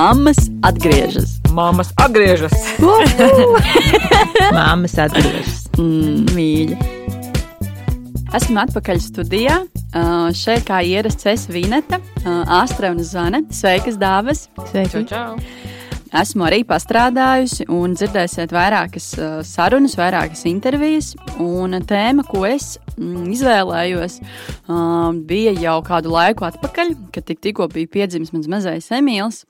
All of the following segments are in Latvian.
Mammas atgriežas. Māmas atgriežas. Māmas atgriežas. Mm, mīļi. Esmu atpakaļ studijā. Uh, šeit kā ierasts es Vineta, uh, Astra un Zane. Sveikas, dāvas! Sveiki! Čau, čau. Esmu arī pastrādājusi un dzirdēsiet vairākas uh, sarunas, vairākas intervijas. Un tēma, ko es izvēlējos, uh, bija jau kādu laiku atpakaļ, kad tik, tikko bija piedzimis mans mazais Emīls.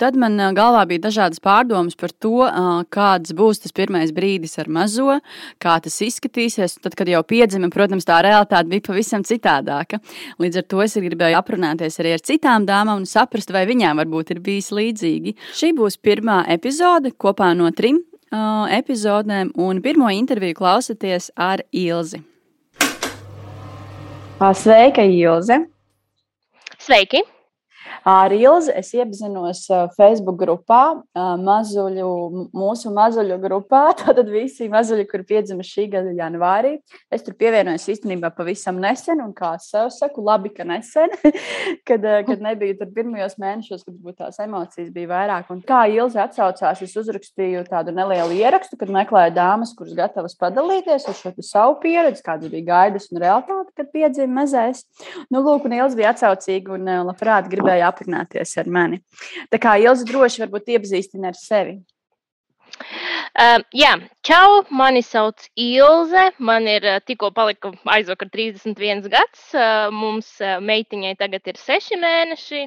Tad man uh, galvā bija dažādas pārdomas par to, uh, kāds būs tas pirmais brīdis ar mazo, kā tas izskatīsies. Tad, kad jau piedzima, protams, tā realitāte bija pavisam citādāka. Līdz ar to es gribēju aprunāties arī ar citām dāmām un saprast, vai viņām varbūt ir bijis līdzīgi. Šī būs pirmā epizode kopā no trim uh, epizodēm, un pirmo interviju klausieties ar Ilzi. Sveika, Ilze! Sveiki! Ar Ilzi es iepazinos Facebook grupā, mazuļu, mūsu mazuļu grupā. Tātad visi mazuļi, kuri piedzima šī gada janvārī. Es tur pievienojos īstenībā pavisam nesen, un kā sev saku, labi, ka nesen, kad, kad nebija tur pirmajos mēnešos, kad būtu tās emocijas bija vairāk. Un kā Ilzi atsaucās, es uzrakstīju tādu nelielu ierakstu, kad meklēju dāmas, kuras gatavas padalīties ar šo savu pieredzi, kāda bija gaidas un realitāte, kad piedzima mazais. Nu, lūk, un Ilzi bija atsaucīga un labprāt gribēja aprunāties ar mani. Tā kā Ilza droši varbūt iepazīstina ar sevi. Uh, jā, čau, mani sauc Ilze. Man ir uh, tikko palika aizvakar 31 gads. Uh, mums uh, meitiņai tagad ir 6 mēneši.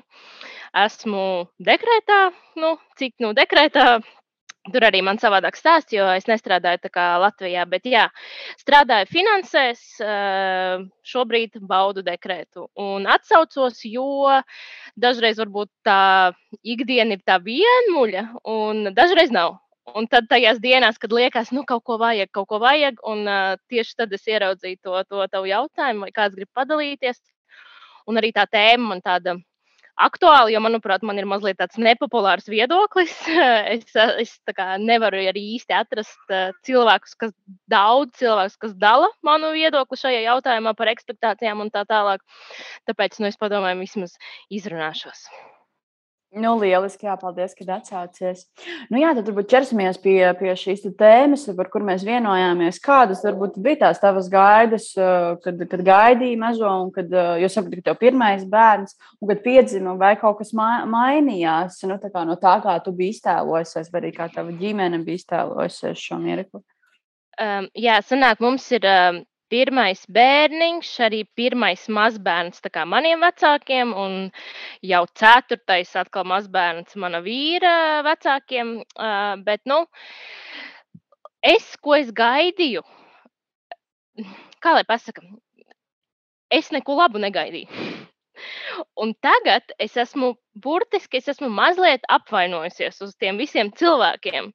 Esmu dekrētā, nu, cik nu dekrētā. Tur arī man savādāk stāsts, jo es nestrādāju tā kā Latvijā, bet jā, strādāju finansēs, uh, šobrīd baudu dekrētu un atsaucos, jo dažreiz varbūt tā ikdiena ir tā vienmuļa, un dažreiz nav. Un tad tajās dienās, kad liekas, nu, kaut ko vajag, kaut ko vajag, un uh, tieši tad es ieraudzīju to, to tavu jautājumu, vai kāds grib padalīties. Un arī tā tēma man tāda aktuāli, jo, manuprāt, man ir mazliet tāds nepopulārs viedoklis. Es, es nevaru arī īsti atrast cilvēkus, kas daudz cilvēkus, kas dala manu viedokli šajā jautājumā par ekspektācijām un tā tālāk. Tāpēc nu, es padomāju, vismaz izrunāšos. Nu, lieliski, jā, paldies, ka atsaucies. Nu, jā, tad varbūt ķersimies pie, pie šīs tēmas, par kur mēs vienojāmies. Kādas varbūt bija tās tavas gaidas, kad, kad gaidīji mazo, un kad jūs saprotat, ka tev pirmais bērns, un kad piedzima, vai kaut kas mainījās nu, tā no tā, kā tu biji iztēlojusies, vai arī kā tava ģimene bija iztēlojusies šo mirkli? Um, jā, sanāk, mums ir um, pirmais bērniņš, arī pirmais mazbērns maniem vecākiem, un jau ceturtais atkal mazbērns mana vīra vecākiem. Bet, nu, es, ko es gaidīju, kā lai pasaka, es neko labu negaidīju. Un tagad es esmu burtiski, es esmu mazliet apvainojusies uz tiem visiem cilvēkiem.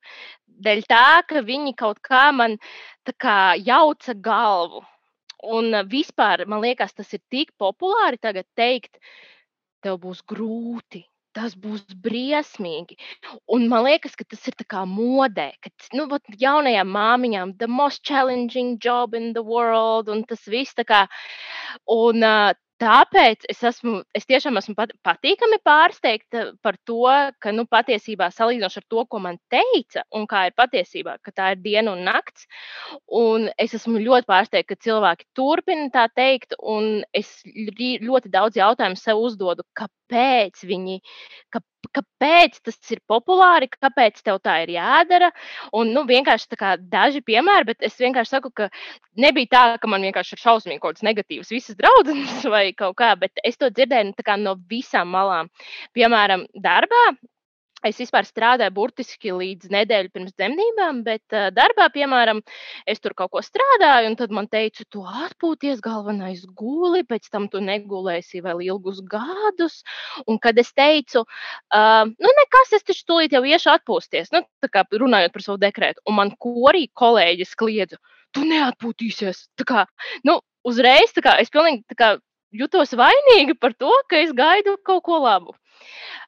Dēļ tā, ka viņi kaut kā man kā, jauca galvu. Un vispār man liekas, tas ir tik populāri tagad teikt, tev būs grūti, tas būs briesmīgi. Un man liekas, ka tas ir kā modē, ka nu, jaunajām māmiņām, the most challenging job in the world, un tas viss tā kā. Un, uh, Tāpēc es, esmu, es tiešām esmu pat, patīkami pārsteigta par to, ka nu, patiesībā salīdzinoši ar to, ko man teica, un kā ir patiesībā, ka tā ir diena un nakts. Un es esmu ļoti pārsteigta, ka cilvēki turpina tā teikt, un es ļoti daudz jautājumu sev uzdodu, kāpēc viņi, ka, kāpēc tas ir populāri, kāpēc tev tā ir jādara. Un, nu, vienkārši kā, daži piemēri, bet es vienkārši saku, ka nebija tā, ka man vienkārši ir šausmīgi kaut kāds negatīvs, visas draudzenes vai kaut kā, bet es to dzirdēju nu, no visām malām. Piemēram, darbā Es vispār strādāju burtiski līdz nedēļai pirms dzemdībām, bet uh, darbā, piemēram, es tur kaut ko strādāju, un tad man teica, tu atpūties, galvenais guli, pēc tam tu negulēsi vēl ilgus gadus. Un kad es teicu, uh, nu, nekas, es taču tūlīt jau iešu atpūsties, nu, tā kā runājot par savu dekrētu, un man korī kolēģis kliedza, tu neatpūtīsies. Tā kā, nu, uzreiz kā, es pilnīgi kā, jutos vainīga par to, ka es gaidu kaut ko labu.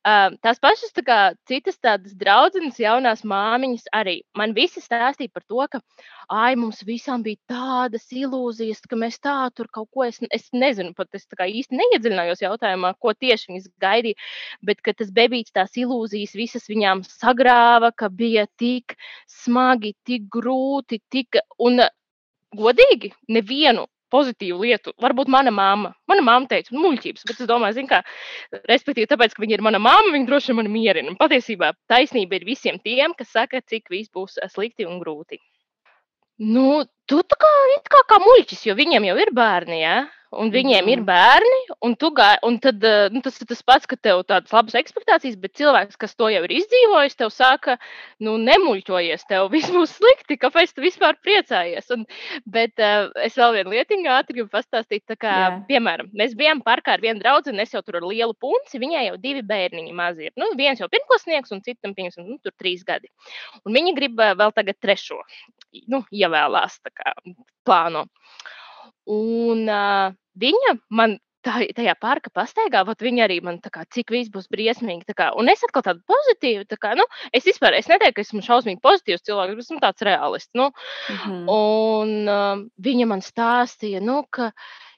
Uh, tās pašas tā kā, citas tādas draudzenes, jaunās māmiņas arī. Man visi stāstīja par to, ka ai, mums visām bija tādas ilūzijas, ka mēs tā tur kaut ko, es, es nezinu, pat es īsti neiedziļinājos jautājumā, ko tieši viņas gaidīja, bet ka tas bebīts tās ilūzijas visas viņām sagrāva, ka bija tik smagi, tik grūti, tik, un godīgi, nevienu pozitīvu lietu. Varbūt mana mamma. Mana mamma teica, muļķības, bet es domāju, zin, kā, respektīvi, tāpēc, ka viņa ir mana mamma, viņa droši vien mani mierina. Patiesībā taisnība ir visiem tiem, kas saka, cik viss būs eh, slikti un grūti. Nu, tu tā kā, kā, kā muļķis, jo viņiem jau ir bērni. Ja? Un viņiem ir bērni, un, gāj, un tad, eh, nu, tas ir tas pats, ka tev tādas labas expectācijas, bet cilvēks, kas to jau ir izdzīvojis, tev saka, nu, nemuļķojies, tev viss būs slikti, kāpēc tu vispār priecājies. Un, bet uh, es vēl vienu lietiņu ātri gribu pastāstīt, tā kā, Jā. piemēram, mēs bijām parkā ar vienu draugu, un es jau tur ar lielu punci, viņai jau divi bērniņi mazi ir. Nu, viens jau pirmklasnieks, un citam, piemēram, nu, tur trīs gadi. Un viņi grib uh, vēl tagad trešo, nu, ievēlās, tā kā plāno. Un uh, viņa man tajā parka pastaigā, vat viņa arī man tā kā, cik viss būs briesmīgi. Kā, un es atkal tādu pozitīvu, tā kā, nu, es vispār, es neteiktu, ka esmu šausmīgi pozitīvs cilvēks, bet esmu tāds realists. Nu, mm -hmm. Un um, viņa man stāstīja, nu, ka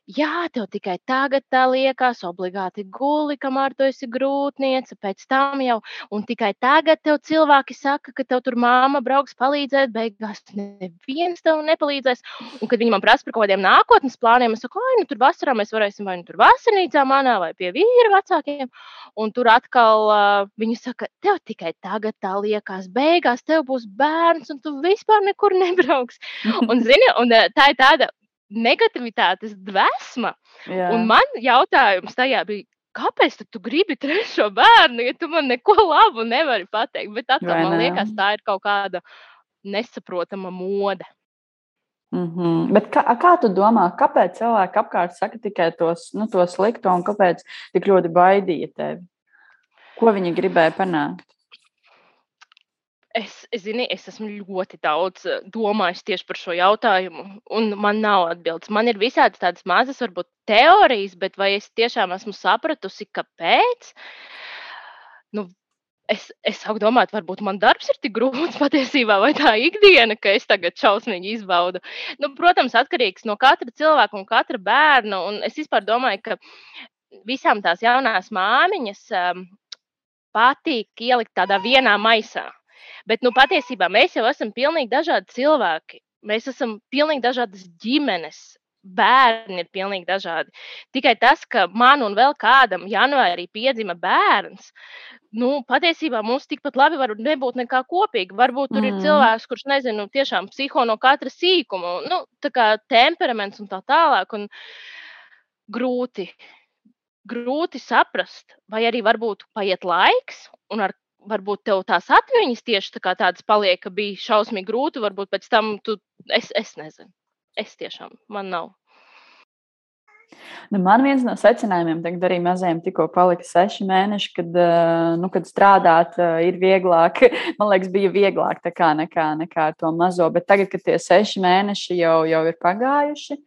Jā, tev tikai tagad tā liekas, obligāti guli, kamēr tu esi grūtniece, pēc tam jau, un tikai tagad tev cilvēki saka, ka tev tur māma brauks palīdzēt, beigās neviens tev nepalīdzēs. Un, kad viņi man prasa par kaut kādiem nākotnes plāniem, es saku, ai, nu tur vasarā mēs varēsim vai nu tur vasarnīcā manā vai pie vīra vecākiem, un tur atkal uh, viņi saka, tev tikai tagad tā liekas, beigās tev būs bērns, un tu vispār nekur nebrauks. Un, zini, un tā ir tāda negativitātes dvēsma. Jā. Un man jautājums tajā bija, kāpēc tu gribi trešo bērnu, ja tu man neko labu nevari pateikt? Bet atkal, Vai man ne? liekas, tā ir kaut kāda nesaprotama mode. Mm -hmm. Bet kā, kā tu domā, kāpēc cilvēki apkārt saka tikai tos, nu, to slikto un kāpēc tik ļoti baidīja tevi? Ko viņi gribēja panākt? Es, es, zini, es esmu ļoti daudz eh, domājis tieši par šo jautājumu, un man nav atbildes. Man ir visādas tādas mazas, varbūt teorijas, bet vai es tiešām esmu sapratusi, kāpēc? Nu, es, es sāku domāt, varbūt man darbs ir tik grūts patiesībā, vai tā ikdiena, ka es tagad šausmīgi izbaudu. Nu, protams, atkarīgs no katra cilvēka un katra bērna. Un es vispār domāju, ka visām tās jaunās māmiņas um, patīk ielikt tādā vienā maisā. Bet nu, patiesībā mēs jau esam pilnīgi dažādi cilvēki. Mēs esam pilnīgi dažādas ģimenes. Bērni ir pilnīgi dažādi. Tikai tas, ka man un vēl kādam janvārī piedzima bērns, nu, patiesībā mums tikpat labi var nebūt nekā kopīga. Varbūt tur mm. ir cilvēks, kurš nezinu, tiešām psiho no katra sīkuma, nu, tā kā temperaments un tā tālāk. Un grūti, grūti saprast, vai arī varbūt paiet laiks, un ar varbūt tev tās atmiņas tieši tā tādas paliek, ka bija šausmīgi grūti. Varbūt pēc tam tu, es, es nezinu. Es tiešām, man nav. Nu, man viens no secinājumiem, tagad arī mazajam tikko palika seši mēneši, kad, nu, kad strādāt ir vieglāk. Man liekas, bija vieglāk nekā, nekā ar to mazo, bet tagad, kad tie seši mēneši jau, jau ir pagājuši,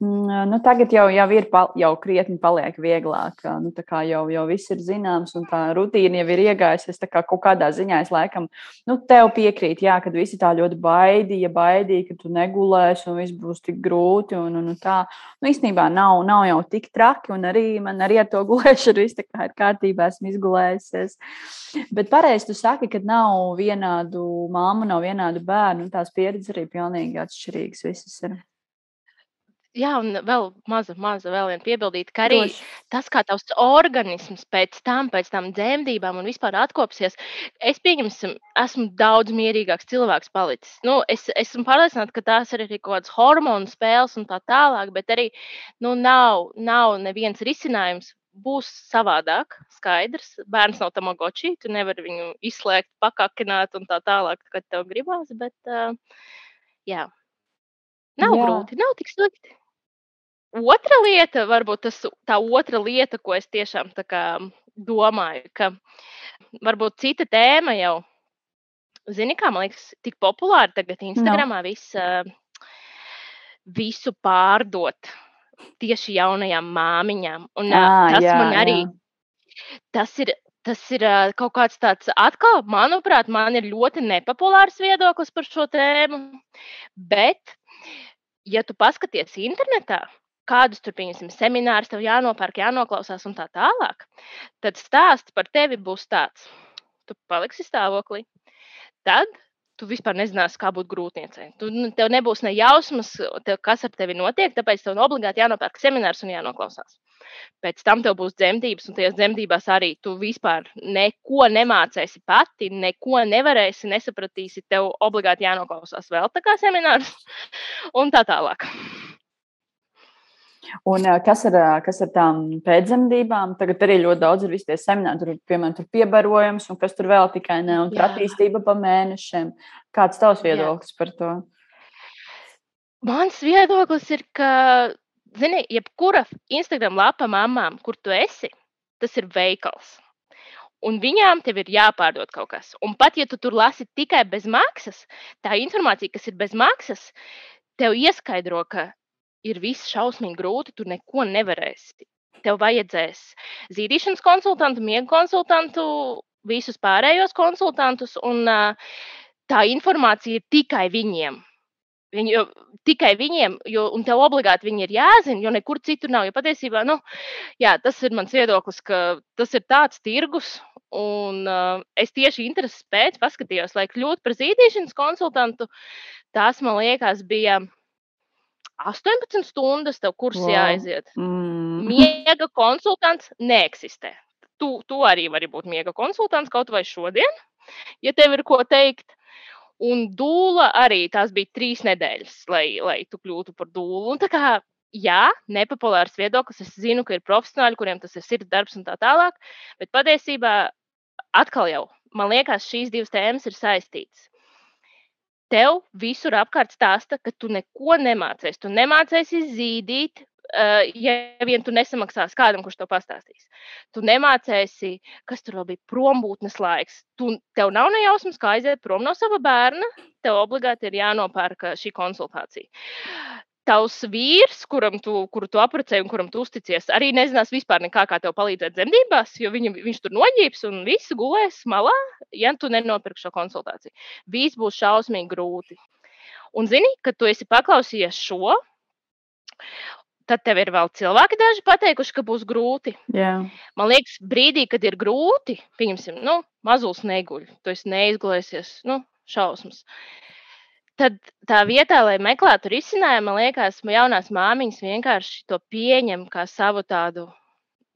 nu, tagad jau, jau ir jau krietni paliek vieglāk. Nu, jau, jau viss ir zināms, un tā rutīna jau ir iegājusies. Kā kaut kādā ziņā es laikam nu, tev piekrītu, kad visi tā ļoti baidīja, baidīja, ka tu negulēsi un viss būs tik grūti. Un, un, un tā nu, īstenībā nav, nav jau tik traki, un arī man arī ar to gulēšanu viss ir kārtībā, esmu izgulējusies. Bet pareizi tu saki, ka nav vienādu māmu, nav vienādu bērnu, un tās pieredzes arī pilnīgi atšķirīgas visas ir. Jā, un vēl maza, maza vēl viena piebildīta, ka arī Droši. tas, kā tavs organisms pēc tam, pēc tam dzemdībām un vispār atkopsies, es pieņemsim, esmu daudz mierīgāks cilvēks palicis. Nu, es esmu pārliecināta, ka tās ir arī kaut kādas hormonu spēles un tā tālāk, bet arī nu, nav, nav neviens risinājums. Būs savādāk, skaidrs. Bērns nav tamagoči, tu nevari viņu izslēgt, pakakināt un tā tālāk, kad tev gribās. Bet, uh, jā, nav jā. grūti, nav tik slikti. Otra lieta, varbūt tas, tā otra lieta, ko es tiešām kā, domāju, ka varbūt cita tēma jau, zini, kā man liekas, tik populāra tagad Instagramā no. viss, visu pārdot tieši jaunajām māmiņām. Un, à, tas jā, man arī, jā. tas ir tas ir kaut kāds tāds, atkal, manuprāt, man ir ļoti nepopulārs viedoklis par šo tēmu. Bet, ja tu paskaties internetā, kādus tur, pieņemsim, seminārus tev jānopērk, jānoklausās un tā tālāk, tad stāsts par tevi būs tāds. Tu paliksi stāvoklī. Tad tu vispār nezināsi, kā būt grūtniecei. Tu, nu, tev nebūs ne jausmas, tev, kas ar tevi notiek, tāpēc tev obligāti jānopērk seminārs un jānoklausās. Pēc tam tev būs dzemdības, un tajās dzemdībās arī tu vispār neko nemācēsi pati, neko nevarēsi, nesapratīsi. Tev obligāti jānoklausās vēl tā kā seminārs un tā tālāk. Un, kas, ar, kas ar tām pēcdzemdībām? Tagad arī ļoti daudz ir visi tie semināri, tur, piemēram, tur piebarojums, un kas tur vēl tikai ne, un attīstība pa mēnešiem. Kāds tavs viedoklis Jā. par to? Mans viedoklis ir, ka, zini, jebkura Instagram lapa mamām, kur tu esi, tas ir veikals. Un viņām tev ir jāpārdod kaut kas. Un pat ja tu tur lasi tikai bez maksas, tā informācija, kas ir bez maksas, tev ieskaidro, ka ir viss šausmīgi grūti, tu neko nevarēsi. Tev vajadzēs zīdīšanas konsultantu, miega konsultantu, visus pārējos konsultantus, un uh, tā informācija ir tikai viņiem. Viņu, jo, tikai viņiem, jo, un tev obligāti viņi ir jāzina, jo nekur citur nav. Jo patiesībā nu, jā, tas ir mans viedoklis, ka tas ir tāds tirgus, un uh, es tieši intereses pēc paskatījos, lai kļūtu par zīdīšanas konsultantu. Tās man liekas, bija 18 stundas tev kurs wow. jāaiziet. Mm. Miega konsultants neeksistē. Tu, tu arī vari būt miega konsultants kaut vai šodien, ja tev ir ko teikt. Un dūla arī tās bija trīs nedēļas, lai, lai tu kļūtu par dūlu. Un tā kā jā, nepopulārs viedoklis. Es zinu, ka ir profesionāļi, kuriem tas ir sirds darbs un tā tālāk. Bet patiesībā atkal jau man liekas, šīs divas tēmas ir saistītas tev visur apkārt stāsta, ka tu neko nemācies. Tu nemācēsi zīdīt, uh, ja vien tu nesamaksāsi kādam, kurš to pastāstīs. Tu nemācēsi, kas tur vēl bija prombūtnes laiks. Tu, tev nav nejausmas, kā aiziet prom no sava bērna. Tev obligāti ir jānopērk šī konsultācija tavs vīrs, kuram tu, kuru tu apprecēji un kuram tu uzticies, arī nezinās vispār nekā, kā tev palīdzēt dzemdībās, jo viņu, viņš tur noģības un viss gulēs malā, ja tu nenopirksi šo konsultāciju. Viss būs šausmīgi grūti. Un zini, kad tu esi paklausījies šo, tad tev ir vēl cilvēki daži pateikuši, ka būs grūti. Yeah. Man liekas, brīdī, kad ir grūti, pieņemsim, nu, mazulis neguļ, tu esi neizgulēsies, nu, šausmas. Uh, tad tā vietā, lai meklētu risinājumu, man liekas, jaunās māmiņas vienkārši to pieņem kā savu tādu.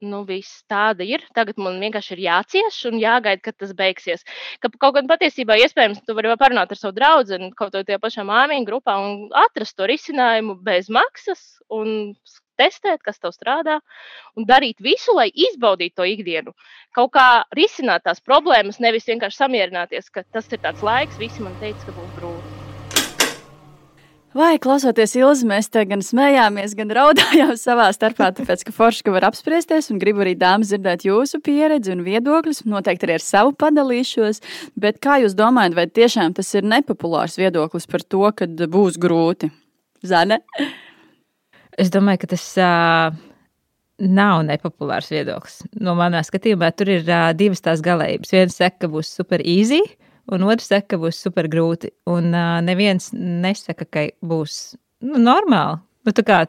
Nu, viss tāda ir. Tagad man vienkārši ir jācieš un jāgaida, kad tas beigsies. Ka, kaut gan patiesībā, iespējams, tu vari parunāt ar savu draugu, kaut ko tajā pašā māmiņu grupā un atrast to risinājumu bez maksas un testēt, kas tev strādā, un darīt visu, lai izbaudītu to ikdienu. Kaut kā risināt tās problēmas, nevis vienkārši samierināties, ka tas ir tāds laiks, visi man teica, ka būs grūti. Vai klausoties Ilzi, mēs te gan smējāmies, gan raudājām savā starpā, tāpēc, ka forši, ka var apspriesties un gribu arī dāmas dzirdēt jūsu pieredzi un viedokļus. Noteikti arī ar savu padalīšos, bet kā jūs domājat, vai tiešām tas ir nepopulārs viedoklis par to, ka būs grūti? Zane? Es domāju, ka tas uh, nav nepopulārs viedoklis. No manā skatījumā tur ir uh, divas tās galējības. Viena saka, ka būs super easy, un otrs saka, ka būs super grūti. Un uh, neviens nesaka, ka būs nu, normāli. Nu, tā kā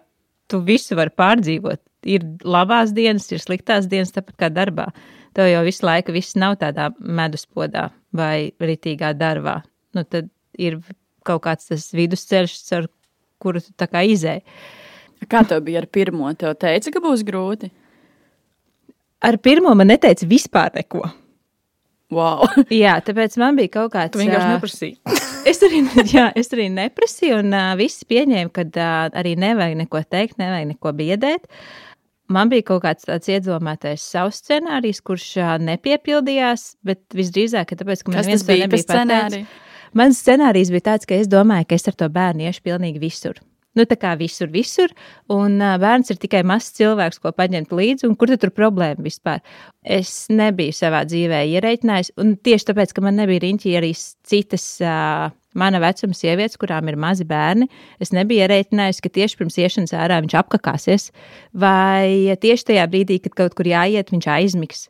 tu visu vari pārdzīvot. Ir labās dienas, ir sliktās dienas, tāpat kā darbā. Tev jau visu laiku viss nav tādā meduspodā vai ritīgā darbā. Nu, tad ir kaut kāds tas vidusceļš, ar kuru tu tā kā izēji. Kā tev bija ar pirmo? Tev teica, ka būs grūti? Ar pirmo man neteica vispār neko. Wow. jā, tāpēc man bija kaut kāds. Tu vienkārši neprasīji. es, arī, jā, es arī neprasīju, un uh, visi pieņēma, ka uh, arī nevajag neko teikt, nevajag neko biedēt. Man bija kaut kāds tāds iedomātais savs scenārijs, kurš uh, nepiepildījās, bet visdrīzāk, ka tāpēc, ka man viens bija nebija pateicis. Mans scenārijs bija tāds, ka es domāju, ka es ar to bērnu iešu pilnīgi visur. Nu, tā kā visur, visur. Un bērns ir tikai mazs cilvēks, ko paņemt līdzi. Kur tad tur problēma vispār? Es nebiju savā dzīvē ierēķinājis. Un tieši tāpēc, ka man nebija riņķī arī citas. Uh, Mana vecuma sievietes, kurām ir mazi bērni, es nebiju ierēķinājusi, ka tieši pirms iešanas ārā viņš apkakāsies, vai tieši tajā brīdī, kad kaut kur jāiet, viņš aizmigs.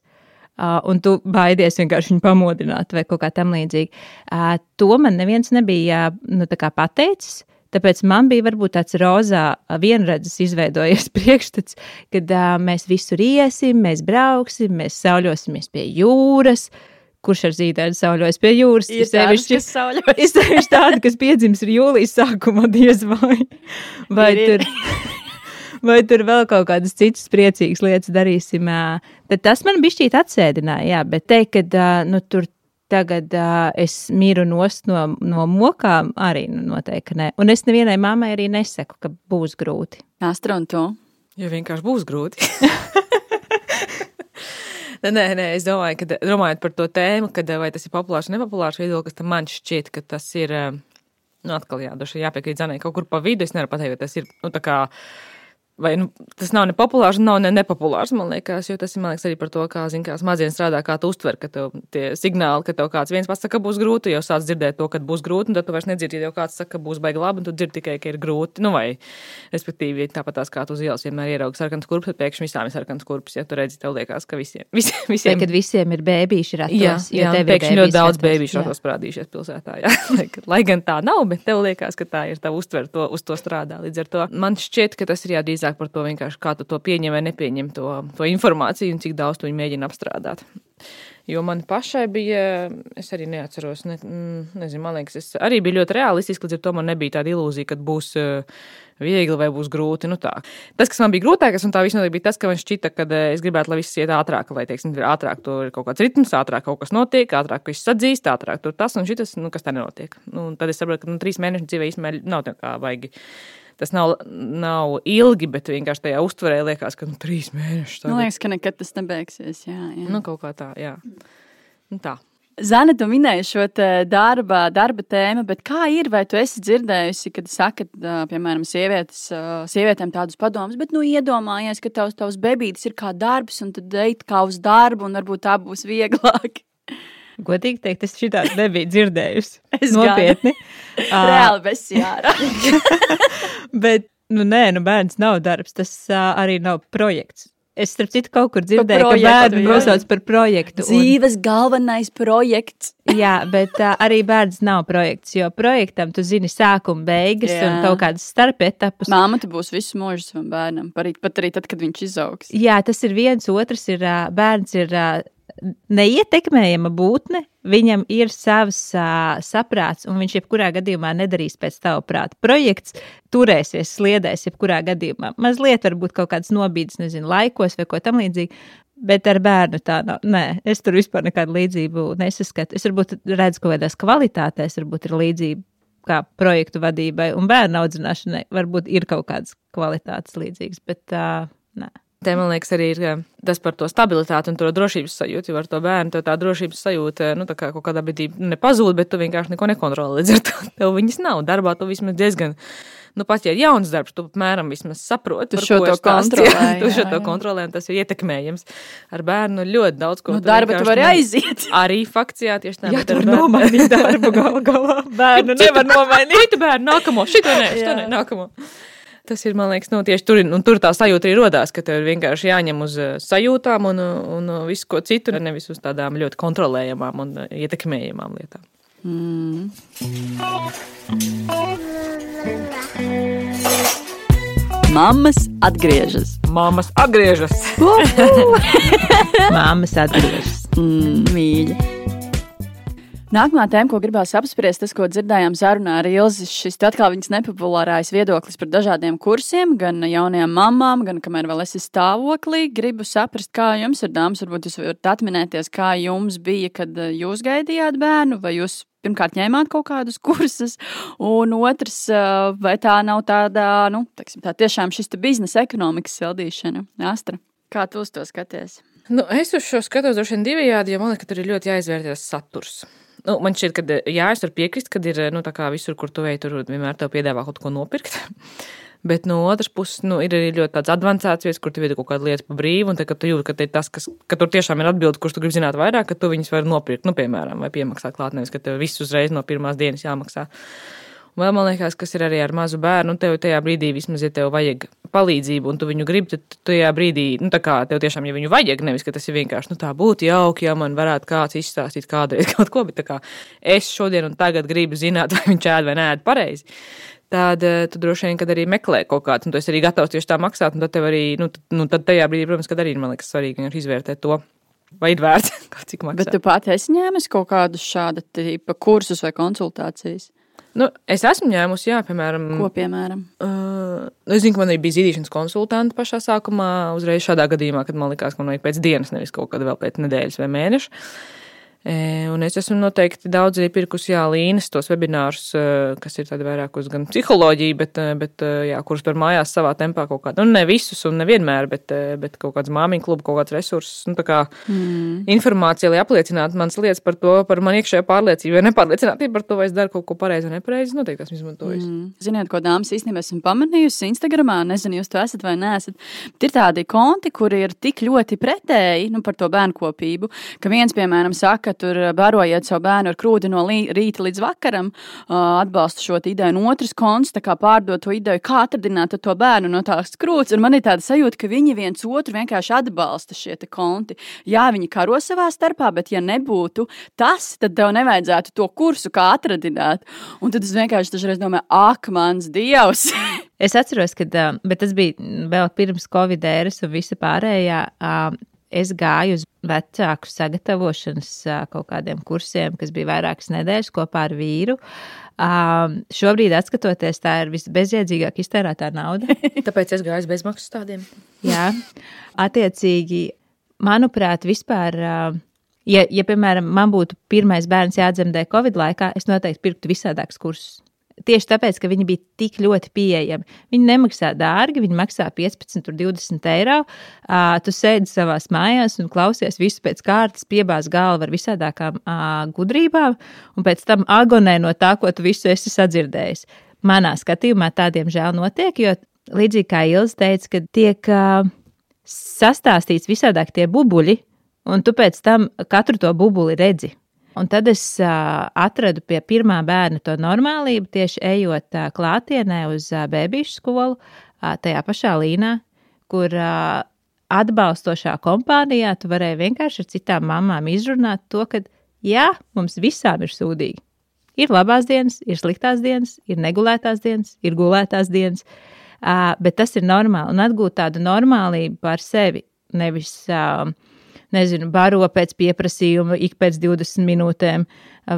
Uh, un tu baidies vienkārši viņu pamodināt vai kaut kā tam līdzīga. Uh, to man neviens nebija nu, pateicis. Tāpēc man bija varbūt tāds rozā vienredzes izveidojies priekšstats, kad uh, mēs visur iesim, mēs brauksim, mēs sauļosimies pie jūras. Kurš ar zīdaiņu sauļojas pie jūras? Ir sevišķi sevišķi tādi, kas piedzims ir jūlijas sākumā, diez vai. Vai Ir, ir. tur vai tur vēl kaut kādas citas priecīgas lietas darīsim. Tad tas man bija šķiet atsēdināja, jā, bet teikt, ka nu, tur tagad uh, es miru nost no, no mokām, arī nu, noteikti nē. Un es nevienai mammai arī nesaku, ka būs grūti. Astra un to. Jo vienkārši būs grūti. nē, nē, es domāju, ka domājot par to tēmu, kad, vai tas ir populārs vai nepopulārs viedoklis, tad man šķiet, ka tas ir. Nu, atkal jā, jāpiekrīt zanai kaut kur pa vidu. Es nevaru pateikt, ka tas ir nu, tā kā Vai nu, tas nav ne populārs, nav ne nepopulārs, man liekas, jo tas ir liekas, arī par to, kā, zin, kā smadzenes strādā, kā tu uztver, ka tev tie signāli, ka tev kāds viens pats saka, ka būs grūti, jau sāc dzirdēt to, ka būs grūti, un tad tu vairs nedzirdi, ja jau kāds saka, ka būs baigi labi, un tu dzirdi tikai, ka ir grūti. Nu, vai, respektīvi, tāpat tās kā tu uz ielas vienmēr ieraugi sarkanas kurpes, tad pēkšņi visām ir sarkanas kurpes, ja tu redzi, tev liekas, ka visiem, visiem, visiem... Vai, kad visiem ir bēbīši ratos, jā, jā, pēkšņi ļoti daudz bēbīšu ratos parādījušies pilsētā, jā. Lai gan tā nav, bet tev liekas, ka tā ir tava uztver to, uz to strādā. Līdz ar to man šķiet, ka tas ir jādrīzāk par to vienkārši kā tu to pieņem vai nepieņem to, to informāciju un cik daudz tu viņu mēģini apstrādāt. Jo man pašai bija, es arī neatceros, ne, mm, nezinu, man liekas, es arī biju ļoti realistiski, līdz ar to man nebija tāda ilūzija, ka būs uh, viegli vai būs grūti. Nu, tā. tas, kas man bija grūtākais, un tā visnotaļ bija tas, ka man šķita, ka uh, es gribētu, lai viss iet ātrāk, lai, teiksim, ir ātrāk tur ir kaut kāds ritms, ātrāk kaut kas notiek, ātrāk viss sadzīst, ātrāk tur tas un šis, nu, kas tā nenotiek. Nu, tad es saprotu, ka nu, trīs mēnešu dzīvē īstenībā nav tā kā vajag tas nav, nav ilgi, bet vienkārši tajā uztverē liekas, ka nu, trīs mēneši. Man liekas, ka nekad tas nebeigsies. Jā, jā. Nu, kaut kā tā, jā. Nu, tā. Zana, tu minēji šo darba, darba tēmu, bet kā ir? Vai tu esi dzirdējusi, kad saka, piemēram, sievietes, sievietēm tādus padomus, bet nu iedomājies, ka tavs, tavs bebītis ir kā darbs, un tad eit kā uz darbu, un varbūt tā būs vieglāk. Godīgi teikt, es šitādu nebiju dzirdējusi. Es nopietni. Reāli besjārā. Bet, nu nē, nu bērns nav darbs, tas uh, arī nav projekts. Es, starp citu, kaut kur dzirdēju, ka bērnu nosauc par projektu. Dzīves un... galvenais projekts. jā, bet uh, arī bērns nav projekts, jo projektam tu zini sākuma, beigas jā. un kaut kādas starp etapus. Māma tu būs visu mūžu savam bērnam, pat arī tad, kad viņš izaugs. Jā, tas ir viens, otrs ir uh, bērns ir. Uh, neietekmējama būtne, viņam ir savs uh, saprāts, un viņš jebkurā gadījumā nedarīs pēc tava prāta. Projekts turēsies, sliedēs, jebkurā gadījumā. Mazliet varbūt kaut kāds nobīdes, nezinu, laikos vai ko tamlīdzīgu. Bet ar bērnu tā nav. Nē, es tur vispār nekādu līdzību nesaskatu. Es varbūt redzu kaut kādās kvalitātēs, varbūt ir līdzība kā projektu vadībai un bērnu audzināšanai. Varbūt ir kaut kādas kvalitātes līdzīgas, bet uh, nē. Te, man liekas, arī ir tas par to stabilitāti un to drošības sajūtu. Jo ar to bērnu tā drošības sajūta nu, kā kaut kādā brīdī nepazūd, bet tu vienkārši neko nekontrolē. Līdz ar to tev viņas nav. Darbā tu vismaz diezgan. Nu, pat ja ir jauns darbs, tu apmēram saproti, tu šo to kontrolē. Tu šo to kontrolē, un tas ir ietekmējams. Ar bērnu ļoti daudz ko. Nu, darba tu vari aiziet. Arī fakts, jā, tieši tā. Jā, tu vari nomainīt darbu gal galā. Bērnu nevar nomainīt. Bērnu nākamo, šito nē, šito nē, nākamo. Tas ir, man liekas, nu, tieši tur, un tur tā sajūta arī radās, ka tev vienkārši jāņem uz eh, sajūtām un, un visu ko citu, nevis uz tādām ļoti kontrolējamām un eh, ietekmējamām lietām. Mm. Māmas atgriežas. Māmas atgriežas. Māmas atgriežas. Mm, mīļi. Nākamā tēma, ko gribās apspriest, tas, ko dzirdējām sarunā ar Ilzi, šis atkal viņas nepopulārais viedoklis par dažādiem kursiem, gan jaunajām mamām, gan kamēr vēl esi stāvoklī. Gribu saprast, kā jums ir dāmas, varbūt jūs varat atminēties, kā jums bija, kad eh, jūs gaidījāt bērnu, vai jūs pirmkārt ņēmāt kaut kādus kursus, un otrs, eh, vai tā nav tāda, nu, teksim, tā tiešām šis biznesa ekonomikas sildīšana. Astra, kā tu uz to skaties? Nu, es uz šo skatos droši vien divējādi, jo man liekas, ka tur ir ļoti jāizvērtās saturs. Nu, man šķiet, ka jā, es varu piekrist, ka ir nu, visur, kur tu ej, tur vienmēr te piedāvā kaut ko nopirkt. Bet no otras puses, nu, ir arī ļoti tāds avansēts vietas, kur tu vidi kaut kādu lietu pa brīvu, un kad tu jūti, ka, tas, kas, ka tur tiešām ir atbilde, kurš tu gribi zināt vairāk, ka tu viņus vari nopirkt, nu, piemēram, vai piemaksāt klāt, nevis, ka tev viss uzreiz no pirmās dienas jāmaksā. Un vēl man liekas, kas ir arī ar mazu bērnu, tev tajā brīdī vismaz, ja tev vajag palīdzību, un tu viņu gribi, tad tajā brīdī, nu, tā kā tev tiešām, ja viņu vajag, nevis, ka tas ir vienkārši, nu, tā būtu jauki, ja man varētu kāds izstāstīt kādreiz kaut ko, bet tā kā es šodien un tagad gribu zināt, vai viņš ēd vai nē, pareizi tad eh, tu droši vien arī meklē kaut kādu, un tu esi arī gatavs tieši tā maksāt, tad arī, nu, tad, nu, tad tajā brīdī, protams, kad arī man liekas svarīgi izvērtēt to. Vai ir vērts cik maksāt? Bet tu pati esi ņēmis kaut kādus šāda tipa kursus vai konsultācijas? Nu, es esmu ņēmusi, jā, piemēram, ko piemēram. Uh, es zinu, ka man bija zīdīšanas konsultanti pašā sākumā, uzreiz šādā gadījumā, kad man likās, ka man vajag pēc dienas, nevis kaut kāda vēl pēc nedēļas vai mēneša. Un es esmu noteikti daudz arī pirkusi jā, līnijas, tos webinārus, kas ir tādi vairāk uz gan psiholoģiju, bet, bet jā, kurus tur mājās savā tempā kaut kādā, nu ne visus un nevienmēr, bet, bet kaut kāds māmiņu klubu, kaut kāds resursus, nu tā kā mm. informācija, lai apliecinātu manas lietas par to, par man iekšējo pārliecību, vai nepārliecinātību par to, vai es daru kaut ko pareizi vai nepareizi, noteikti esmu izmantojis. Mm. Ziniet, ko dāmas īstenībā esmu pamanījusi Instagramā, nezinu, jūs to esat vai neesat, ir tādi konti, kuri ir tik ļoti pretēji, nu par to bērnu kopību, ka viens, piemēram, saka, ka tur barojiet savu bērnu ar krūti no rīta līdz vakaram, atbalsta šo ideju. Un otrs konts pārdod to ideju, kā atradināt to bērnu no tās krūts. Un man ir tāda sajūta, ka viņi viens otru vienkārši atbalsta šie konti. Jā, viņi karo savā starpā, bet ja nebūtu tas, tad tev nevajadzētu to kursu kā atradināt. Un tad es vienkārši dažreiz domāju, ak, mans dievs! Es atceros, ka tas bija vēl pirms Covid ēras un visa pārējā es gāju uz vecāku sagatavošanas kaut kādiem kursiem, kas bija vairākas nedēļas kopā ar vīru. Um, šobrīd, skatoties, tā ir visbezjēdzīgāk iztērētā nauda. Tāpēc es gāju bezmaksas tādiem. Jā, attiecīgi, manuprāt, vispār. Uh, Ja, ja, piemēram, man būtu pirmais bērns jādzemdē Covid laikā, es noteikti pirktu visādākus kursus. Tieši tāpēc, ka viņi bija tik ļoti pieejami. Viņi nemaksā dārgi, viņi maksā 15, 20 eiro. Uh, tu sēdi savā mājās un klausies visu pēc kārtas, piebāz galvu ar visādākām uh, gudrībām, un pēc tam agonē no tā, ko tu visu esi sadzirdējis. Manā skatījumā tādiem žēl notiek, jo līdzīgi kā Ilza teica, ka tiek uh, sastāstīts visādāk tie bubuļi, un tu pēc tam katru to bubuli redzi. Un tad es uh, atradu pie pirmā bērna to normālību, tieši ejot uh, klātienē uz uh, bērnu skolu, uh, tajā pašā līnā, kur uh, atbalstošā kompānijā tu varēji vienkārši ar citām mamām izrunāt to, ka jā, mums visām ir sūdīgi. Ir labās dienas, ir sliktās dienas, ir negulētās dienas, ir gulētās dienas, uh, bet tas ir normāli. Un atgūt tādu normālību par sevi, nevis uh, nezinu, baro pēc pieprasījuma ik pēc 20 minūtēm,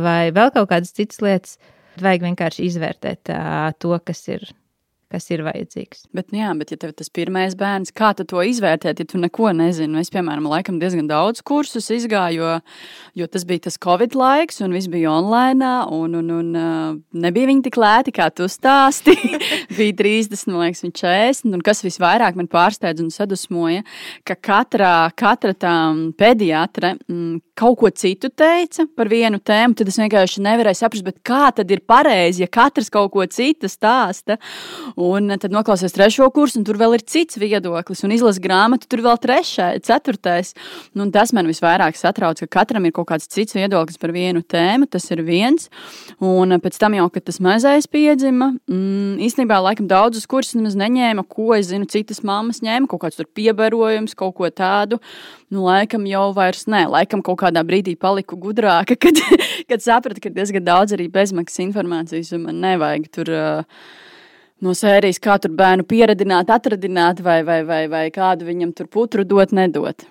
vai vēl kaut kādas citas lietas. Vajag vienkārši izvērtēt uh, to, kas ir kas ir vajadzīgs. Bet, nu jā, bet ja tev tas pirmais bērns, kā tu to izvērtēt, ja tu neko nezini? Nu, es, piemēram, laikam diezgan daudz kursus izgāju, jo, jo tas bija tas Covid laiks, un viss bija online, un, un, un uh, nebija viņi tik lēti, kā tu stāsti. bija 30, man liekas, 40, un kas visvairāk man pārsteidz un sadusmoja, ka katra, katra tā pediatre mm, kaut ko citu teica par vienu tēmu, tad es vienkārši nevarēju saprast, kā tad ir pareizi, ja katrs kaut ko citu stāsta. Un tad noklausies trešo kursu, un tur vēl ir cits viedoklis, un izlasa grāmatu, tur vēl trešais, ceturtais. Nu, tas man visvairāk satrauc, ka katram ir kaut kāds cits viedoklis par vienu tēmu. Tas ir viens. Un pēc tam jau, kad tas mazais piedzima, mm, īstenībā laikam daudzus kursus nemaz neņēma, ko es zinu, citas mammas ņēma, kaut kāds tur piebarojums, kaut ko tādu. Nu, laikam jau vairs nē, laikam kaut kādā brīdī paliku gudrāka, kad, kad sapratu, ka diezgan daudz arī bezmaksas informācijas man nevajag tur. Uh, no sērijas, kā tur bērnu pieredzināt, atradināt, vai, vai, vai, vai kādu viņam tur putru dot, nedot.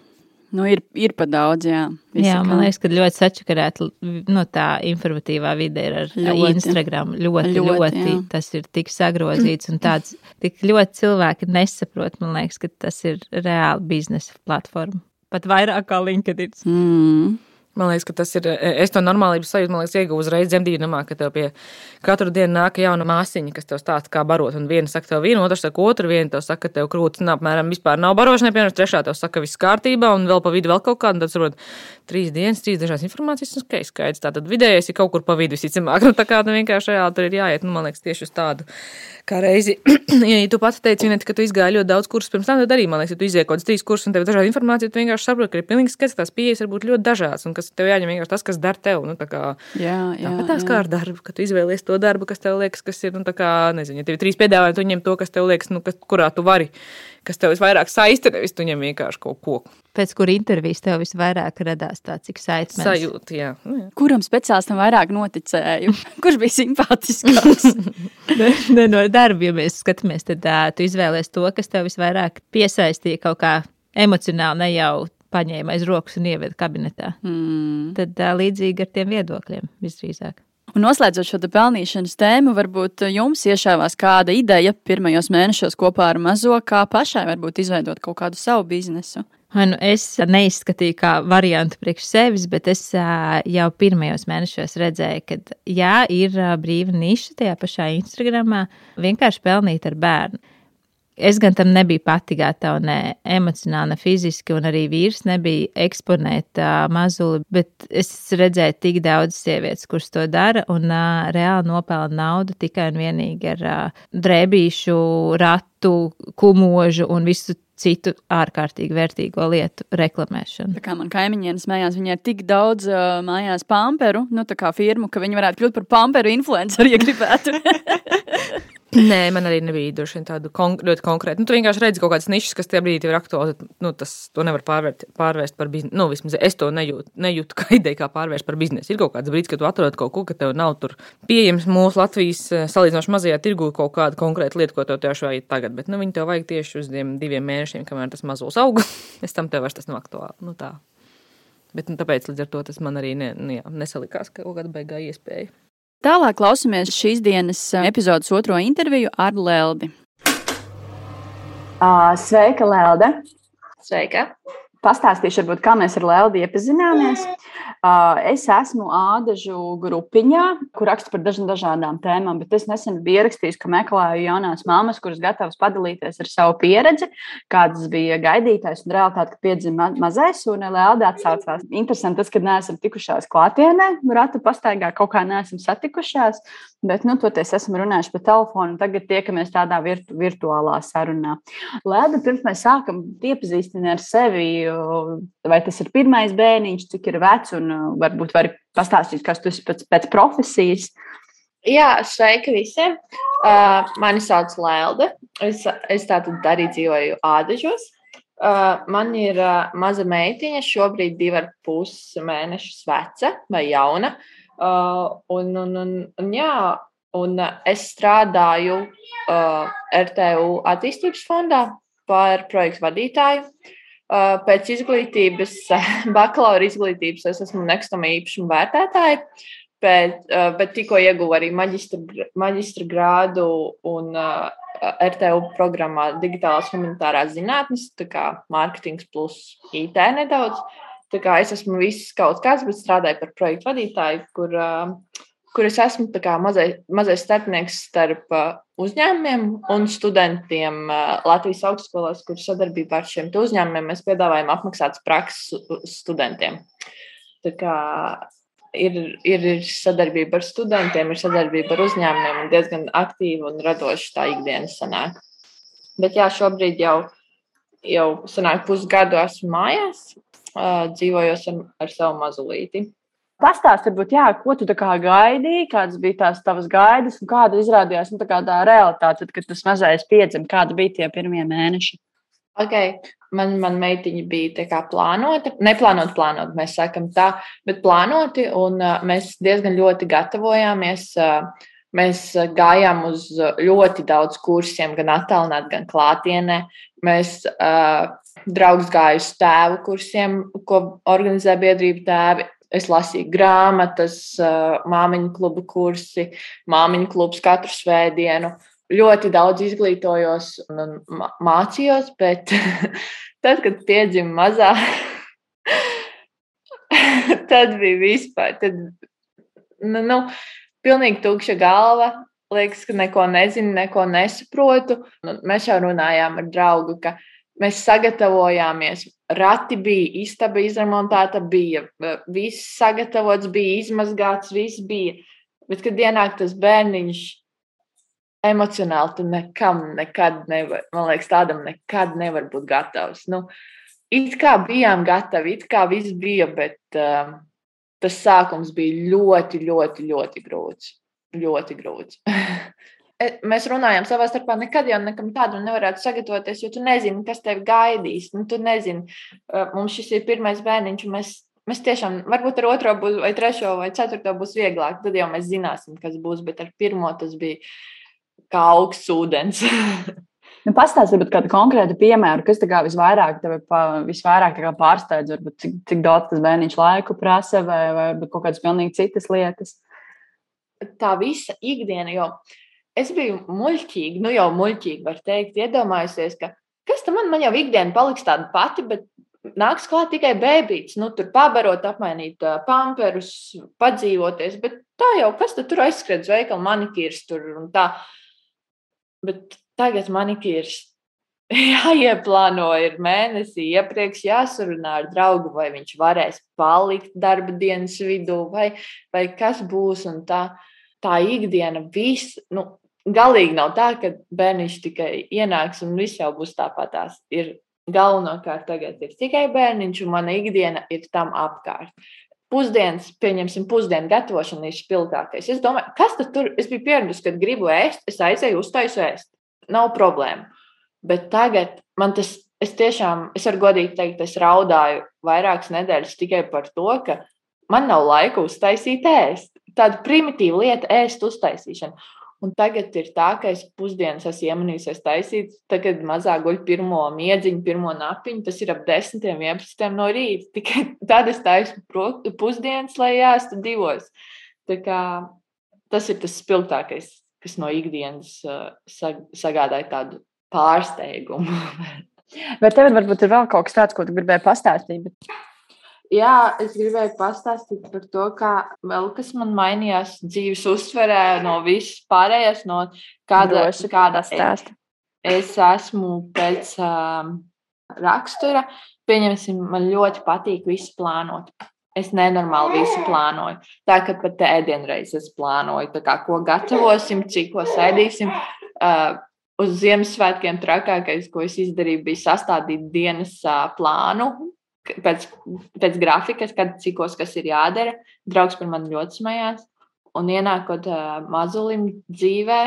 Nu, ir, ir pat daudz, jā. Visi, jā, man liekas, ka ļoti sačakarēta no tā informatīvā vide ir ar ļoti, Instagram. Ļoti, ļoti, ļoti jā. tas ir tik sagrozīts un tāds, tik ļoti cilvēki nesaprot, man liekas, ka tas ir reāli biznesa platforma. Pat vairāk kā LinkedIn. Mm. Man liekas, ka tas ir. E, es to normālības sajūtu, man liekas, ieguvu uzreiz dzemdībnamā, ka tev pie katru dienu nāk jauna māsiņa, kas tev stāsta, kā barot. Un viena saka, tev vienu, otrs saka, otru, viena tev saka, ka tev krūtis nav, apmēram, vispār nav barošanai, piemēram, trešā tev saka, viss kārtībā, un vēl pa vidu vēl kaut kāda, tad saprot, trīs dienas, trīs dažādas informācijas, un ok, skaidrs. Tātad vidējais ir kaut kur pa vidu visticamāk. Nu, tā kā nu, vienkārši reāli tur ir jāiet, nu, man liekas, tieši uz tādu kā reizi, ja tu pats teici, Vinet, ka tu izgāji ļoti daudz kursus pirms tam, tad arī, man liekas, ja tu iziekoji trīs kursus un tev ir dažāda informācija, tu vienkārši saproti, ka ir pilnīgi skaidrs, ka tās pieejas var būt ļoti dažādas un ka tas tev jāņem vienkārši tas, kas der tev. Nu, tā kā, jā, jā, tāpat tās jā. kā ar darbu, ka tu izvēlies to darbu, kas tev liekas, kas ir, nu, tā kā, nezinu, ja tev ir trīs piedāvājumi, tu ņem to, kas tev liekas, nu, kas, kurā tu vari, kas tev visvairāk saista, nevis tu ņem vienkārši kaut ko. Pēc kur intervijas tev visvairāk radās tāds excitements? Sajūta, jā. Nu, jā. Kuram speciālistam vairāk noticēju? Kurš bija simpātiskāks? ne, ne no darba, ja mēs skatāmies, tad uh, tu izvēlējies to, kas tev visvairāk piesaistīja kaut kā emocionāli, ne jau paņēma aiz rokas un ieveda kabinetā. mm. Tad uh, līdzīgi ar tiem viedokļiem visdrīzāk. Un noslēdzot šo pelnīšanas tēmu, varbūt jums iešāvās kāda ideja pirmajos mēnešos kopā ar mazo, kā pašai varbūt izveidot kaut kādu savu biznesu. Nu es neizskatīju kā variantu priekš sevis, bet es ā, jau pirmajos mēnešos redzēju, ka jā, ir ā, brīva niša tajā pašā Instagramā vienkārši pelnīt ar bērnu. Es gan tam nebiju pati gatava, ne emocionāli, ne fiziski, un arī vīrs nebija eksponēt uh, mazuli. Bet es redzēju tik daudz sievietes, kuras to dara, un uh, reāli nopelna naudu tikai un vienīgi ar uh, drēbīšu, ratu, kumožu un visu citu ārkārtīgi vērtīgo lietu reklamēšanu. Tā kā man kaimiņiem smējās, viņai ir tik daudz uh, mājās pamperu, nu tā kā firmu, ka viņi varētu kļūt par pamperu influenceru, ja gribētu. Nē, man arī nebija droši vien tādu kon ļoti konkrētu. Nu, tu vienkārši redzi kaut kādas nišas, kas tajā brīdī ir aktuāli. Nu, tas to nevar pārvērt, pārvērst par biznesu. Nu, vismaz es to nejūtu, nejūtu kā ideju, kā pārvērst par biznesu. Ir kaut kāds brīdis, kad tu atrod kaut ko, ka tev nav tur pieejams mūsu Latvijas eh, salīdzinoši mazajā tirgu kaut kāda konkrēta lieta, ko tev tieši vajag tagad. Bet nu, viņi tev vajag tieši uz diviem mēnešiem, kamēr tas mazos aug. es tam tev vairs tas nav aktuāli. Nu, tā. Bet, nu, tāpēc līdz ar to tas man arī ne, nu, jā, nesalikās, ka kaut kāda beigā iespēja. Tālāk klausāmies šīs dienas uh, epizodes otro interviju ar Leldi. Sveika, Lelde! Sveika! Pastāstīšu, varbūt, kā mēs ar Leldi iepazināmies. Es esmu ādažu grupiņā, kur rakstu par dažādām tēmām, bet es nesen biju ierakstījis, ka meklēju jaunās mammas, kuras gatavas padalīties ar savu pieredzi, kādas bija gaidītājs un realitāte, kad piedzima ma mazais, un Lelda atsaucās. Interesanti tas, ka neesam tikušās klātienē, ratu pastaigā kaut kā neesam satikušās, bet, nu, toties esam runājuši pa telefonu, un tagad tiekamies tādā virtu virtuālā sarunā. Lelda, pirms mēs sākam iepazīstināt ar sevi, vai tas ir pirmais bērniņš, cik ir vecs, un uh, varbūt vari pastāstīt, kas tu esi pēc, pēc profesijas. Jā, sveiki visiem! Uh, mani sauc Lelde. Es, es tātad arī dzīvoju Ādažos. Uh, man ir uh, maza meitiņa, šobrīd divi ar pus mēnešus veca vai jauna. Uh, un, un, un, un, jā, un es strādāju uh, RTU attīstības fondā par projektu vadītāju. Uh, pēc izglītības, bakalaura izglītības, es esmu nekustamo īpašumu vērtētāja, bet, uh, bet tikko ieguvu arī maģistra, maģistra grādu un uh, RTU programmā Digitālās humanitārās zinātnes, tā kā mārketings plus IT nedaudz. Tā kā es esmu viss kaut kāds, bet strādāju par projektu vadītāju, kur uh, kur es esmu mazais, mazais starpnieks starp uzņēmumiem un studentiem Latvijas augstskolās, kur sadarbībā ar šiem uzņēmumiem mēs piedāvājam apmaksātas prakses studentiem. Tā kā ir, ir, ir sadarbība ar studentiem, ir sadarbība ar uzņēmumiem, un diezgan aktīva un radoša tā ikdienas sanāk. Bet jā, šobrīd jau, jau sanāk pusgadu esmu mājās, dzīvojos ar, ar savu mazulīti. Pastāst, varbūt, jā, ko tu gaidīji, kādas bija tās tavas gaidas un kāda izrādījās nu, tā, tā realitāte, tad, kad tas mazais piedzima, kādi bija tie pirmie mēneši? Okay. Man, man meitiņa bija plānota, neplānota, plānota, mēs sakām tā, bet plānoti, un uh, mēs diezgan ļoti gatavojāmies. Uh, mēs gājām uz ļoti daudz kursiem, gan attālināti, gan klātienē. Mēs uh, draugs gāja uz tēvu kursiem, ko organizē biedrība tēvi. Es lasīju grāmatas, māmiņu klubu kursi, māmiņu klubs katru svētdienu. Ļoti daudz izglītojos un mācījos, bet tad, kad piedzima mazā, tad bija vispār. Tad, nu, nu, pilnīgi tukša galva. Liekas, ka neko nezinu, neko nesaprotu. Mēs jau runājām ar draugu, ka mēs sagatavojāmies rati bija, istaba izremontēta bija, viss sagatavots bija, izmazgāts, viss bija. Bet, kad ienāk tas bērniņš, emocionāli tu nekam, nekad nevar, man liekas, tādam nekad nevar būt gatavs. Nu, it kā bijām gatavi, it kā viss bija, bet uh, tas sākums bija ļoti, ļoti, ļoti grūts. Ļoti grūts. E, mēs runājam savā starpā, nekad jau nekam tādam nevarētu sagatavoties, jo tu nezini, kas tevi gaidīs. Nu, tu nezini, e, mums šis ir pirmais bērniņš, un mēs, mēs tiešām, varbūt ar otro būs, vai trešo, vai ceturto būs vieglāk. Tad jau mēs zināsim, kas būs, bet ar pirmo tas bija kā augsts ūdens. Nu, Pastāstiet par kādu konkrētu piemēru, kas tā kā visvairāk, pa, visvairāk kā pārsteidz, varbūt cik, cik daudz tas bērniņš laiku prasa, vai, vai kaut kādas pilnīgi citas lietas. Tā visa ikdiena, jo es biju muļķīga, nu jau muļķīga, var teikt, iedomājusies, ka kas tam man, man jau ikdiena paliks tāda pati, bet nāks klāt tikai bērns, nu, tur pabarot, apmainīt uh, pamperus, padzīvoties. Bet tā jau, kas tur aizskrien uz veikalu, manikīrs tur un tā. Bet tagad manikīrs jāieplāno, ir mēnesī iepriekš jāsarunā ar draugu, vai viņš varēs palikt darba dienas vidū, vai, vai kas būs. Tā, tā ikdiena viss, nu, galīgi nav tā, ka bērniņš tikai ienāks un viss jau būs tāpatās. Ir galvenokārt tagad ir tikai bērniņš, un mana ikdiena ir tam apkārt. Pusdienas, pieņemsim, pusdienu gatavošana ir spilgtākais. Es domāju, kas tad tur? Es biju pieradusi, kad gribu ēst, es aizēju, uztaisu ēst nav problēma. Bet tagad man tas, es tiešām, es varu godīgi teikt, es raudāju vairākas nedēļas tikai par to, ka man nav laika uztaisīt ēst. Tāda primitīva lieta, ēst uztaisīšana. Un tagad ir tā, ka es pusdienas esmu iemanījusies taisīt, tagad mazā guļ pirmo miedziņu, pirmo napiņu. Tas ir ap 10, 11 no rīta. Tikai tad es taisu pusdienas, lai ēstu divos. Tā kā, tas ir tas spilgtākais kas no ikdienas uh, sagādāja tādu pārsteigumu. Vai tev varbūt ir vēl kaut kas tāds, ko tu gribēji pastāstīt? Bet... Jā, es gribēju pastāstīt par to, kā vēl kas man mainījās dzīves uztverē no visas pārējās, no kāda, Droši, kāda stāsta. Es esmu pēc um, rakstura, pieņemsim, man ļoti patīk visu plānot. Es nenormāli visu plānoju. Tā kā pat ēdienreizes plānoju, kā, ko gatavosim, cik ko sēdīsim. Uh, uz Ziemassvētkiem trakākais, ko es izdarīju, bija sastādīt dienas uh, plānu pēc, pēc grafikas, kad cikos kas ir jādara. Draugs par mani ļoti smējās. Un ienākot uh, mazulim dzīvē,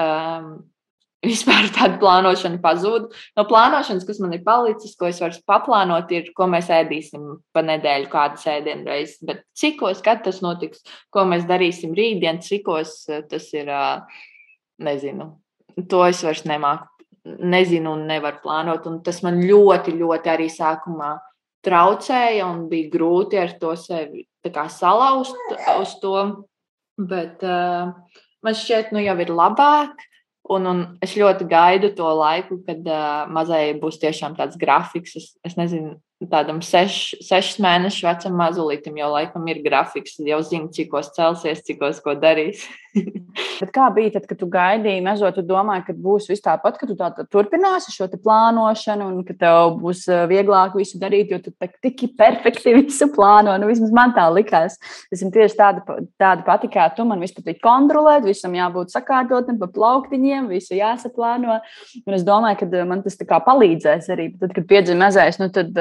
um, vispār tāda plānošana pazūd. No plānošanas, kas man ir palicis, ko es varu paplānot, ir, ko mēs ēdīsim pa nedēļu, kādu sēdienu reizi. Bet cikos, kad tas notiks, ko mēs darīsim rītdien, cikos tas ir, nezinu. To es vairs nemāku, nezinu un nevaru plānot. Un tas man ļoti, ļoti arī sākumā traucēja un bija grūti ar to sevi salauzt uz to. Bet uh, man šķiet, nu jau ir labāk. Un, un es ļoti gaidu to laiku, kad uh, mazai būs tiešām tāds grafiks. Es, es nezinu, tādam seš, sešas mēnešu vecam mazulītam jau laikam ir grafiks, jau zina, cikos celsies, cikos ko darīs. Bet kā bija tad, kad tu gaidīji mežo, tu domāji, ka būs viss tāpat, ka tu tā, tā turpināsi šo plānošanu un ka tev būs vieglāk visu darīt, jo tu tik perfekti visu plāno. Nu, vismaz man tā likās. Es esmu tieši tāda, tāda pati kā tu. Man viss patīk kontrolēt, visam jābūt sakārtotam, pa plauktiņiem, visu jāsaplāno. Un es domāju, ka man tas palīdzēs arī. Tad, kad piedzima mazais, nu, tad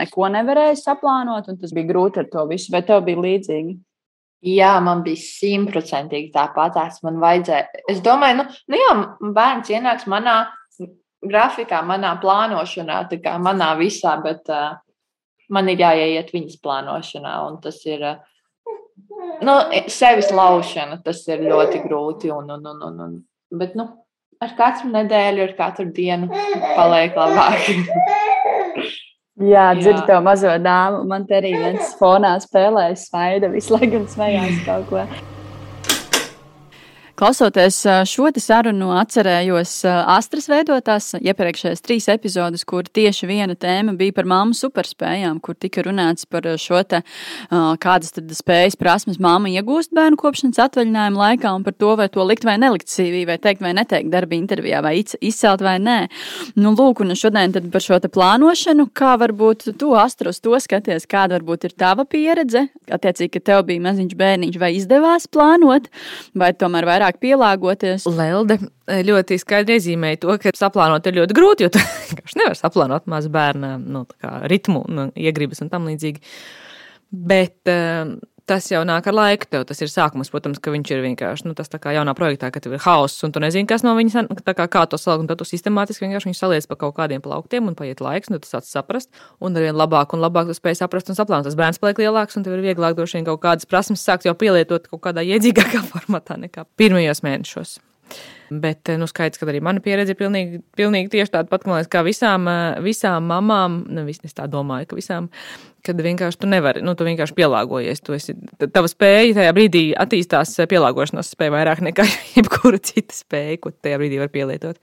neko nevarēju saplānot, un tas bija grūti ar to visu. Vai tev bija līdzīgi? Jā, man bija simtprocentīgi tāpat. Man vajadzēja. Es domāju, nu, nu jā, bērns ienāks manā grafikā, manā plānošanā, tā kā manā visā, bet uh, man ir jāiet viņas plānošanā. Un tas ir uh, nu, sevis laušana, tas ir ļoti grūti. Un, un, un, un, un, bet, nu, ar katru nedēļu, ar katru dienu paliek labāk. Jā, dzirdu to mazo dāmu. Man te arī viens fonā spēlēja smaida, visu laiku smējās kaut ko. Klausoties šo sarunu, atcerējos Astras veidotās iepriekšējās trīs epizodes, kur tieši viena tēma bija par māmu superspējām, kur tika runāts par šo te, kādas tad spējas prasmes māma iegūst bērnu kopšanas atvaļinājuma laikā un par to, vai to likt vai nelikt CV, vai teikt vai neteikt darba intervijā, vai izcelt vai nē. Nu, lūk, un šodien tad par šo te plānošanu, kā varbūt tu, Astra, uz to skaties, kāda varbūt ir tava pieredze, attiecīgi, ka tev bija maziņš bērniņš, vai izdevās plānot, vai tomēr vairāk vairāk pielāgoties. Lelde eh, ļoti skaidri iezīmēja to, ka saplānot ir ļoti grūti, jo tu vienkārši nevar saplānot mazu bērnu nu, ritmu, nu, iegribas un tam līdzīgi. Bet uh, tas jau nāk ar laiku. Tev tas ir sākums, protams, ka viņš ir vienkārši nu, tas kā jaunā projektā, ka tev ir hauss un tu nezini, kas no viņa kā, kā to salikt. Tad tu sistemātiski vienkārši viņu saliec pa kaut kādiem plauktiem un paiet laiks, un tu sāc saprast. Un ar vien labāk un labāk tu spēj saprast un saplānot. Tas bērns paliek lielāks, un tev ir vieglāk droši vien kaut kādas prasmes sākt jau pielietot kaut kādā iedzīgākā formatā nekā pirmajos mēnešos. Bet, nu, skaidrs, ka arī mana pieredze ir pilnīgi, pilnīgi tieši tāda pati, liekas, kā visām, visām mamām. Nu, es tā domāju, ka visām kad vienkārši tu nevari, nu, tu vienkārši pielāgojies. Tu esi, tava spēja tajā brīdī attīstās pielāgošanās spēja vairāk nekā jebkura cita spēja, ko tajā brīdī var pielietot.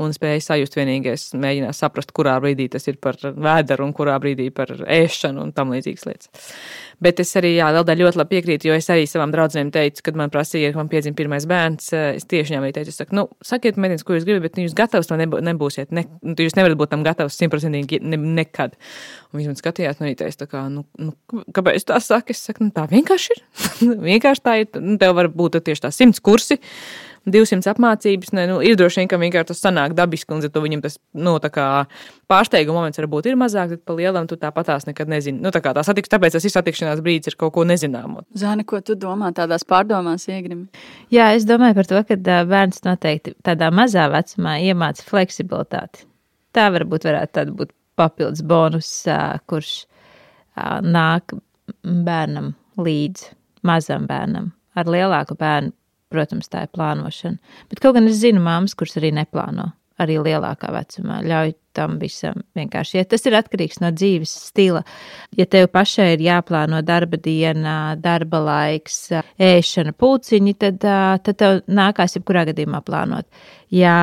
Un spēja sajust vienīgais, mēģināt saprast, kurā brīdī tas ir par vēderu un kurā brīdī par ēšanu un tam līdzīgas lietas. Bet es arī, jā, vēl ļoti labi piekrītu, jo es arī savām draudzenēm teicu, kad man prasīja, ka man piedzima pirmais bērns, es tieši viņām arī teicu, es saku, nu, sakiet, mēģiniet, ko jūs gribat, bet jūs gatavs to nebūsiet, ne, jūs nevarat būt tam gatavs simtprocentīgi ne, nekad. Un viņš man skatījās, nu, teica, tā kā, nu, nu, kāpēc tā saka? Es saku, nu, tā vienkārši ir. vienkārši tā ir. Nu, tev var būt tieši tā simts kursi. 200 apmācības, ne, nu, ir droši vien, ka vienkārši tas sanāk dabiski, un tu viņam tas, nu, tā kā pārsteiguma moments varbūt ir mazāk, bet pa lielam tu tāpat tās nekad nezini. Nu, tā kā tā satiks, tāpēc tas ir satikšanās brīdis ar kaut ko nezināmo. Zāne, ko tu domā tādās pārdomās iegrimi? Jā, es domāju par to, ka bērns noteikti tādā mazā vecumā iemāca fleksibilitāti. Tā varbūt varētu būt papildus bonus, kurš nāk bērnam līdz mazam bērnam. Ar lielāku bērnu, protams, tā ir plānošana. Bet kaut gan es zinu māmas, kuras arī neplāno, arī lielākā vecumā. Ļauj tam visam vienkārši. Ja tas ir atkarīgs no dzīves stila. Ja tev pašai ir jāplāno darba diena, darba laiks, ēšana, pulciņi, tad, tad tev nākās jebkurā gadījumā plānot. Ja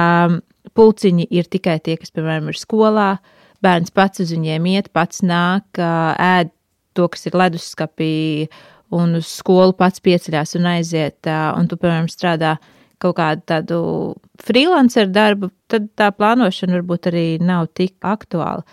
pulciņi ir tikai tie, kas, piemēram, ir skolā, bērns pats uz viņiem iet, pats nāk, ēd to, kas ir leduskapī, un uz skolu pats pieceļās un aiziet, un tu, piemēram, strādā kaut kādu tādu freelancer darbu, tad tā plānošana varbūt arī nav tik aktuāla.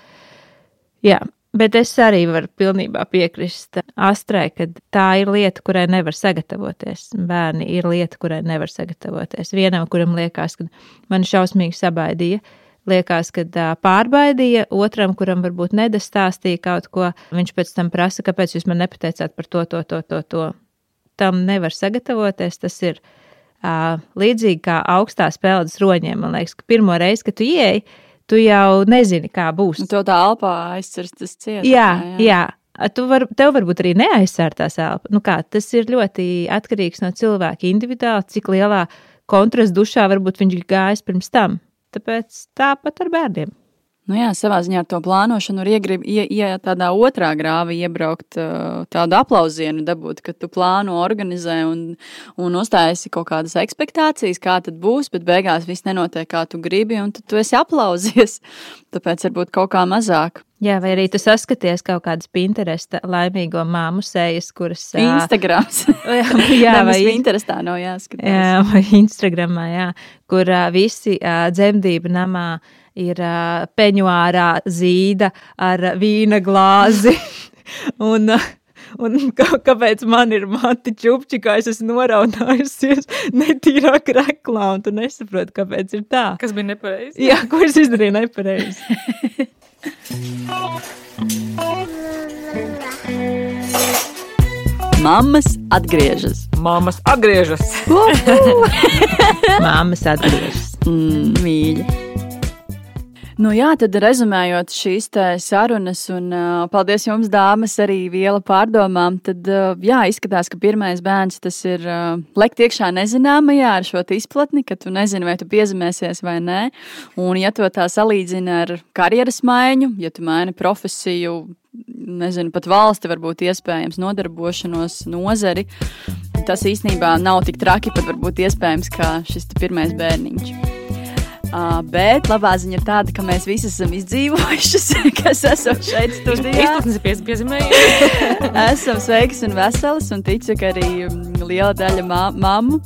Jā, bet es arī varu pilnībā piekrist Astrai, ka tā ir lieta, kurai nevar sagatavoties. Bērni ir lieta, kurai nevar sagatavoties. Vienam, kuram liekas, ka man šausmīgi sabaidīja, liekas, ka pārbaudīja, otram, kuram varbūt nedastāstīja kaut ko, viņš pēc tam prasa, kāpēc jūs man nepateicāt par to, to, to, to. to. Tam nevar sagatavoties. Tas ir uh, līdzīgi kā augstās peldas roņiem. Man liekas, ka pirmo reizi, kad tu ieeji, tu jau nezini, kā būs. Nu, to tā alpā aizcirst, tas ciet. Jā, jā. jā. Tu var, tev varbūt arī neaizsērtās elpa. Nu kā, tas ir ļoti atkarīgs no cilvēka individuāli, cik lielā kontrastu dušā varbūt viņš gājis pirms tam. Tāpēc tāpat ar bērniem. Nu jā, savā ziņā ar to plānošanu var iegrib, ie, ie, tādā otrā grāvī iebraukt, tādu aplausienu dabūt, ka tu plāno, organizē un, un uzstājies kaut kādas expectācijas, kā tad būs, bet beigās viss nenotiek kā tu gribi, un tu esi aplausies. Tāpēc varbūt kaut kā mazāk. Jā, vai arī tu saskaties kaut kādas Pinteresta laimīgo māmu sejas, kuras. Instagrams. jā, vai Pinterestā nav jāskatās. Jā, vai Instagramā, jā, kur visi dzemdību namā ir uh, peņuārā zīda ar vīna glāzi. un, uh, Un kā, kāpēc man ir mati čupči, kā es esmu noraudājusies netīrā kreklā, un tu nesaproti, kāpēc ir tā. Kas bija nepareizi? Jā, ko es izdarīju nepareizi. Māmas atgriežas. Māmas atgriežas. Māmas atgriežas. Mm, mīļi. Nu, jā, tad rezumējot šīs sarunas, un uh, paldies jums, dāmas, arī viela pārdomām. Tad, uh, jā, izskatās, ka pirmais bērns tas ir uh, lekt iekšā nezināmajā ar šo izplatni, ka tu nezini, vai tu piezemēsies vai nē. Un, ja to tā salīdzina ar karjeras maiņu, ja tu maini profesiju, nezinu, pat valsti, varbūt iespējams nodarbošanos, nozari, tas īstenībā nav tik traki, pat varbūt iespējams, kā šis pirmais bērniņš. Uh, bet labā ziņa ir tāda, ka mēs visi esam izdzīvojušas, kas esam šeit studijā. Izplatnes ir piezīmējuši. esam sveikas un veselas, un ticu, ka arī liela daļa mammu.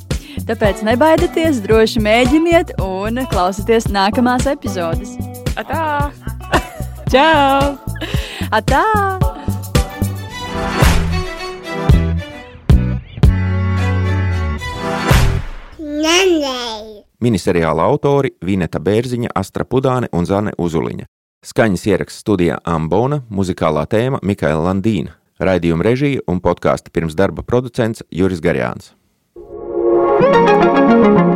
Tāpēc nebaidieties, droši mēģiniet un klausieties nākamās epizodes. Atā! Čau! Atā! Nanai! Miniseriāla autori Vineta Bērziņa, Astra Pudāne un Zane Uzuliņa. Skaņas ieraksts studijā Ambona, muzikālā tēma Mikaela Landīna, Raidījuma režija un podkāstu pirms darba producents Juris Garjāns. thank you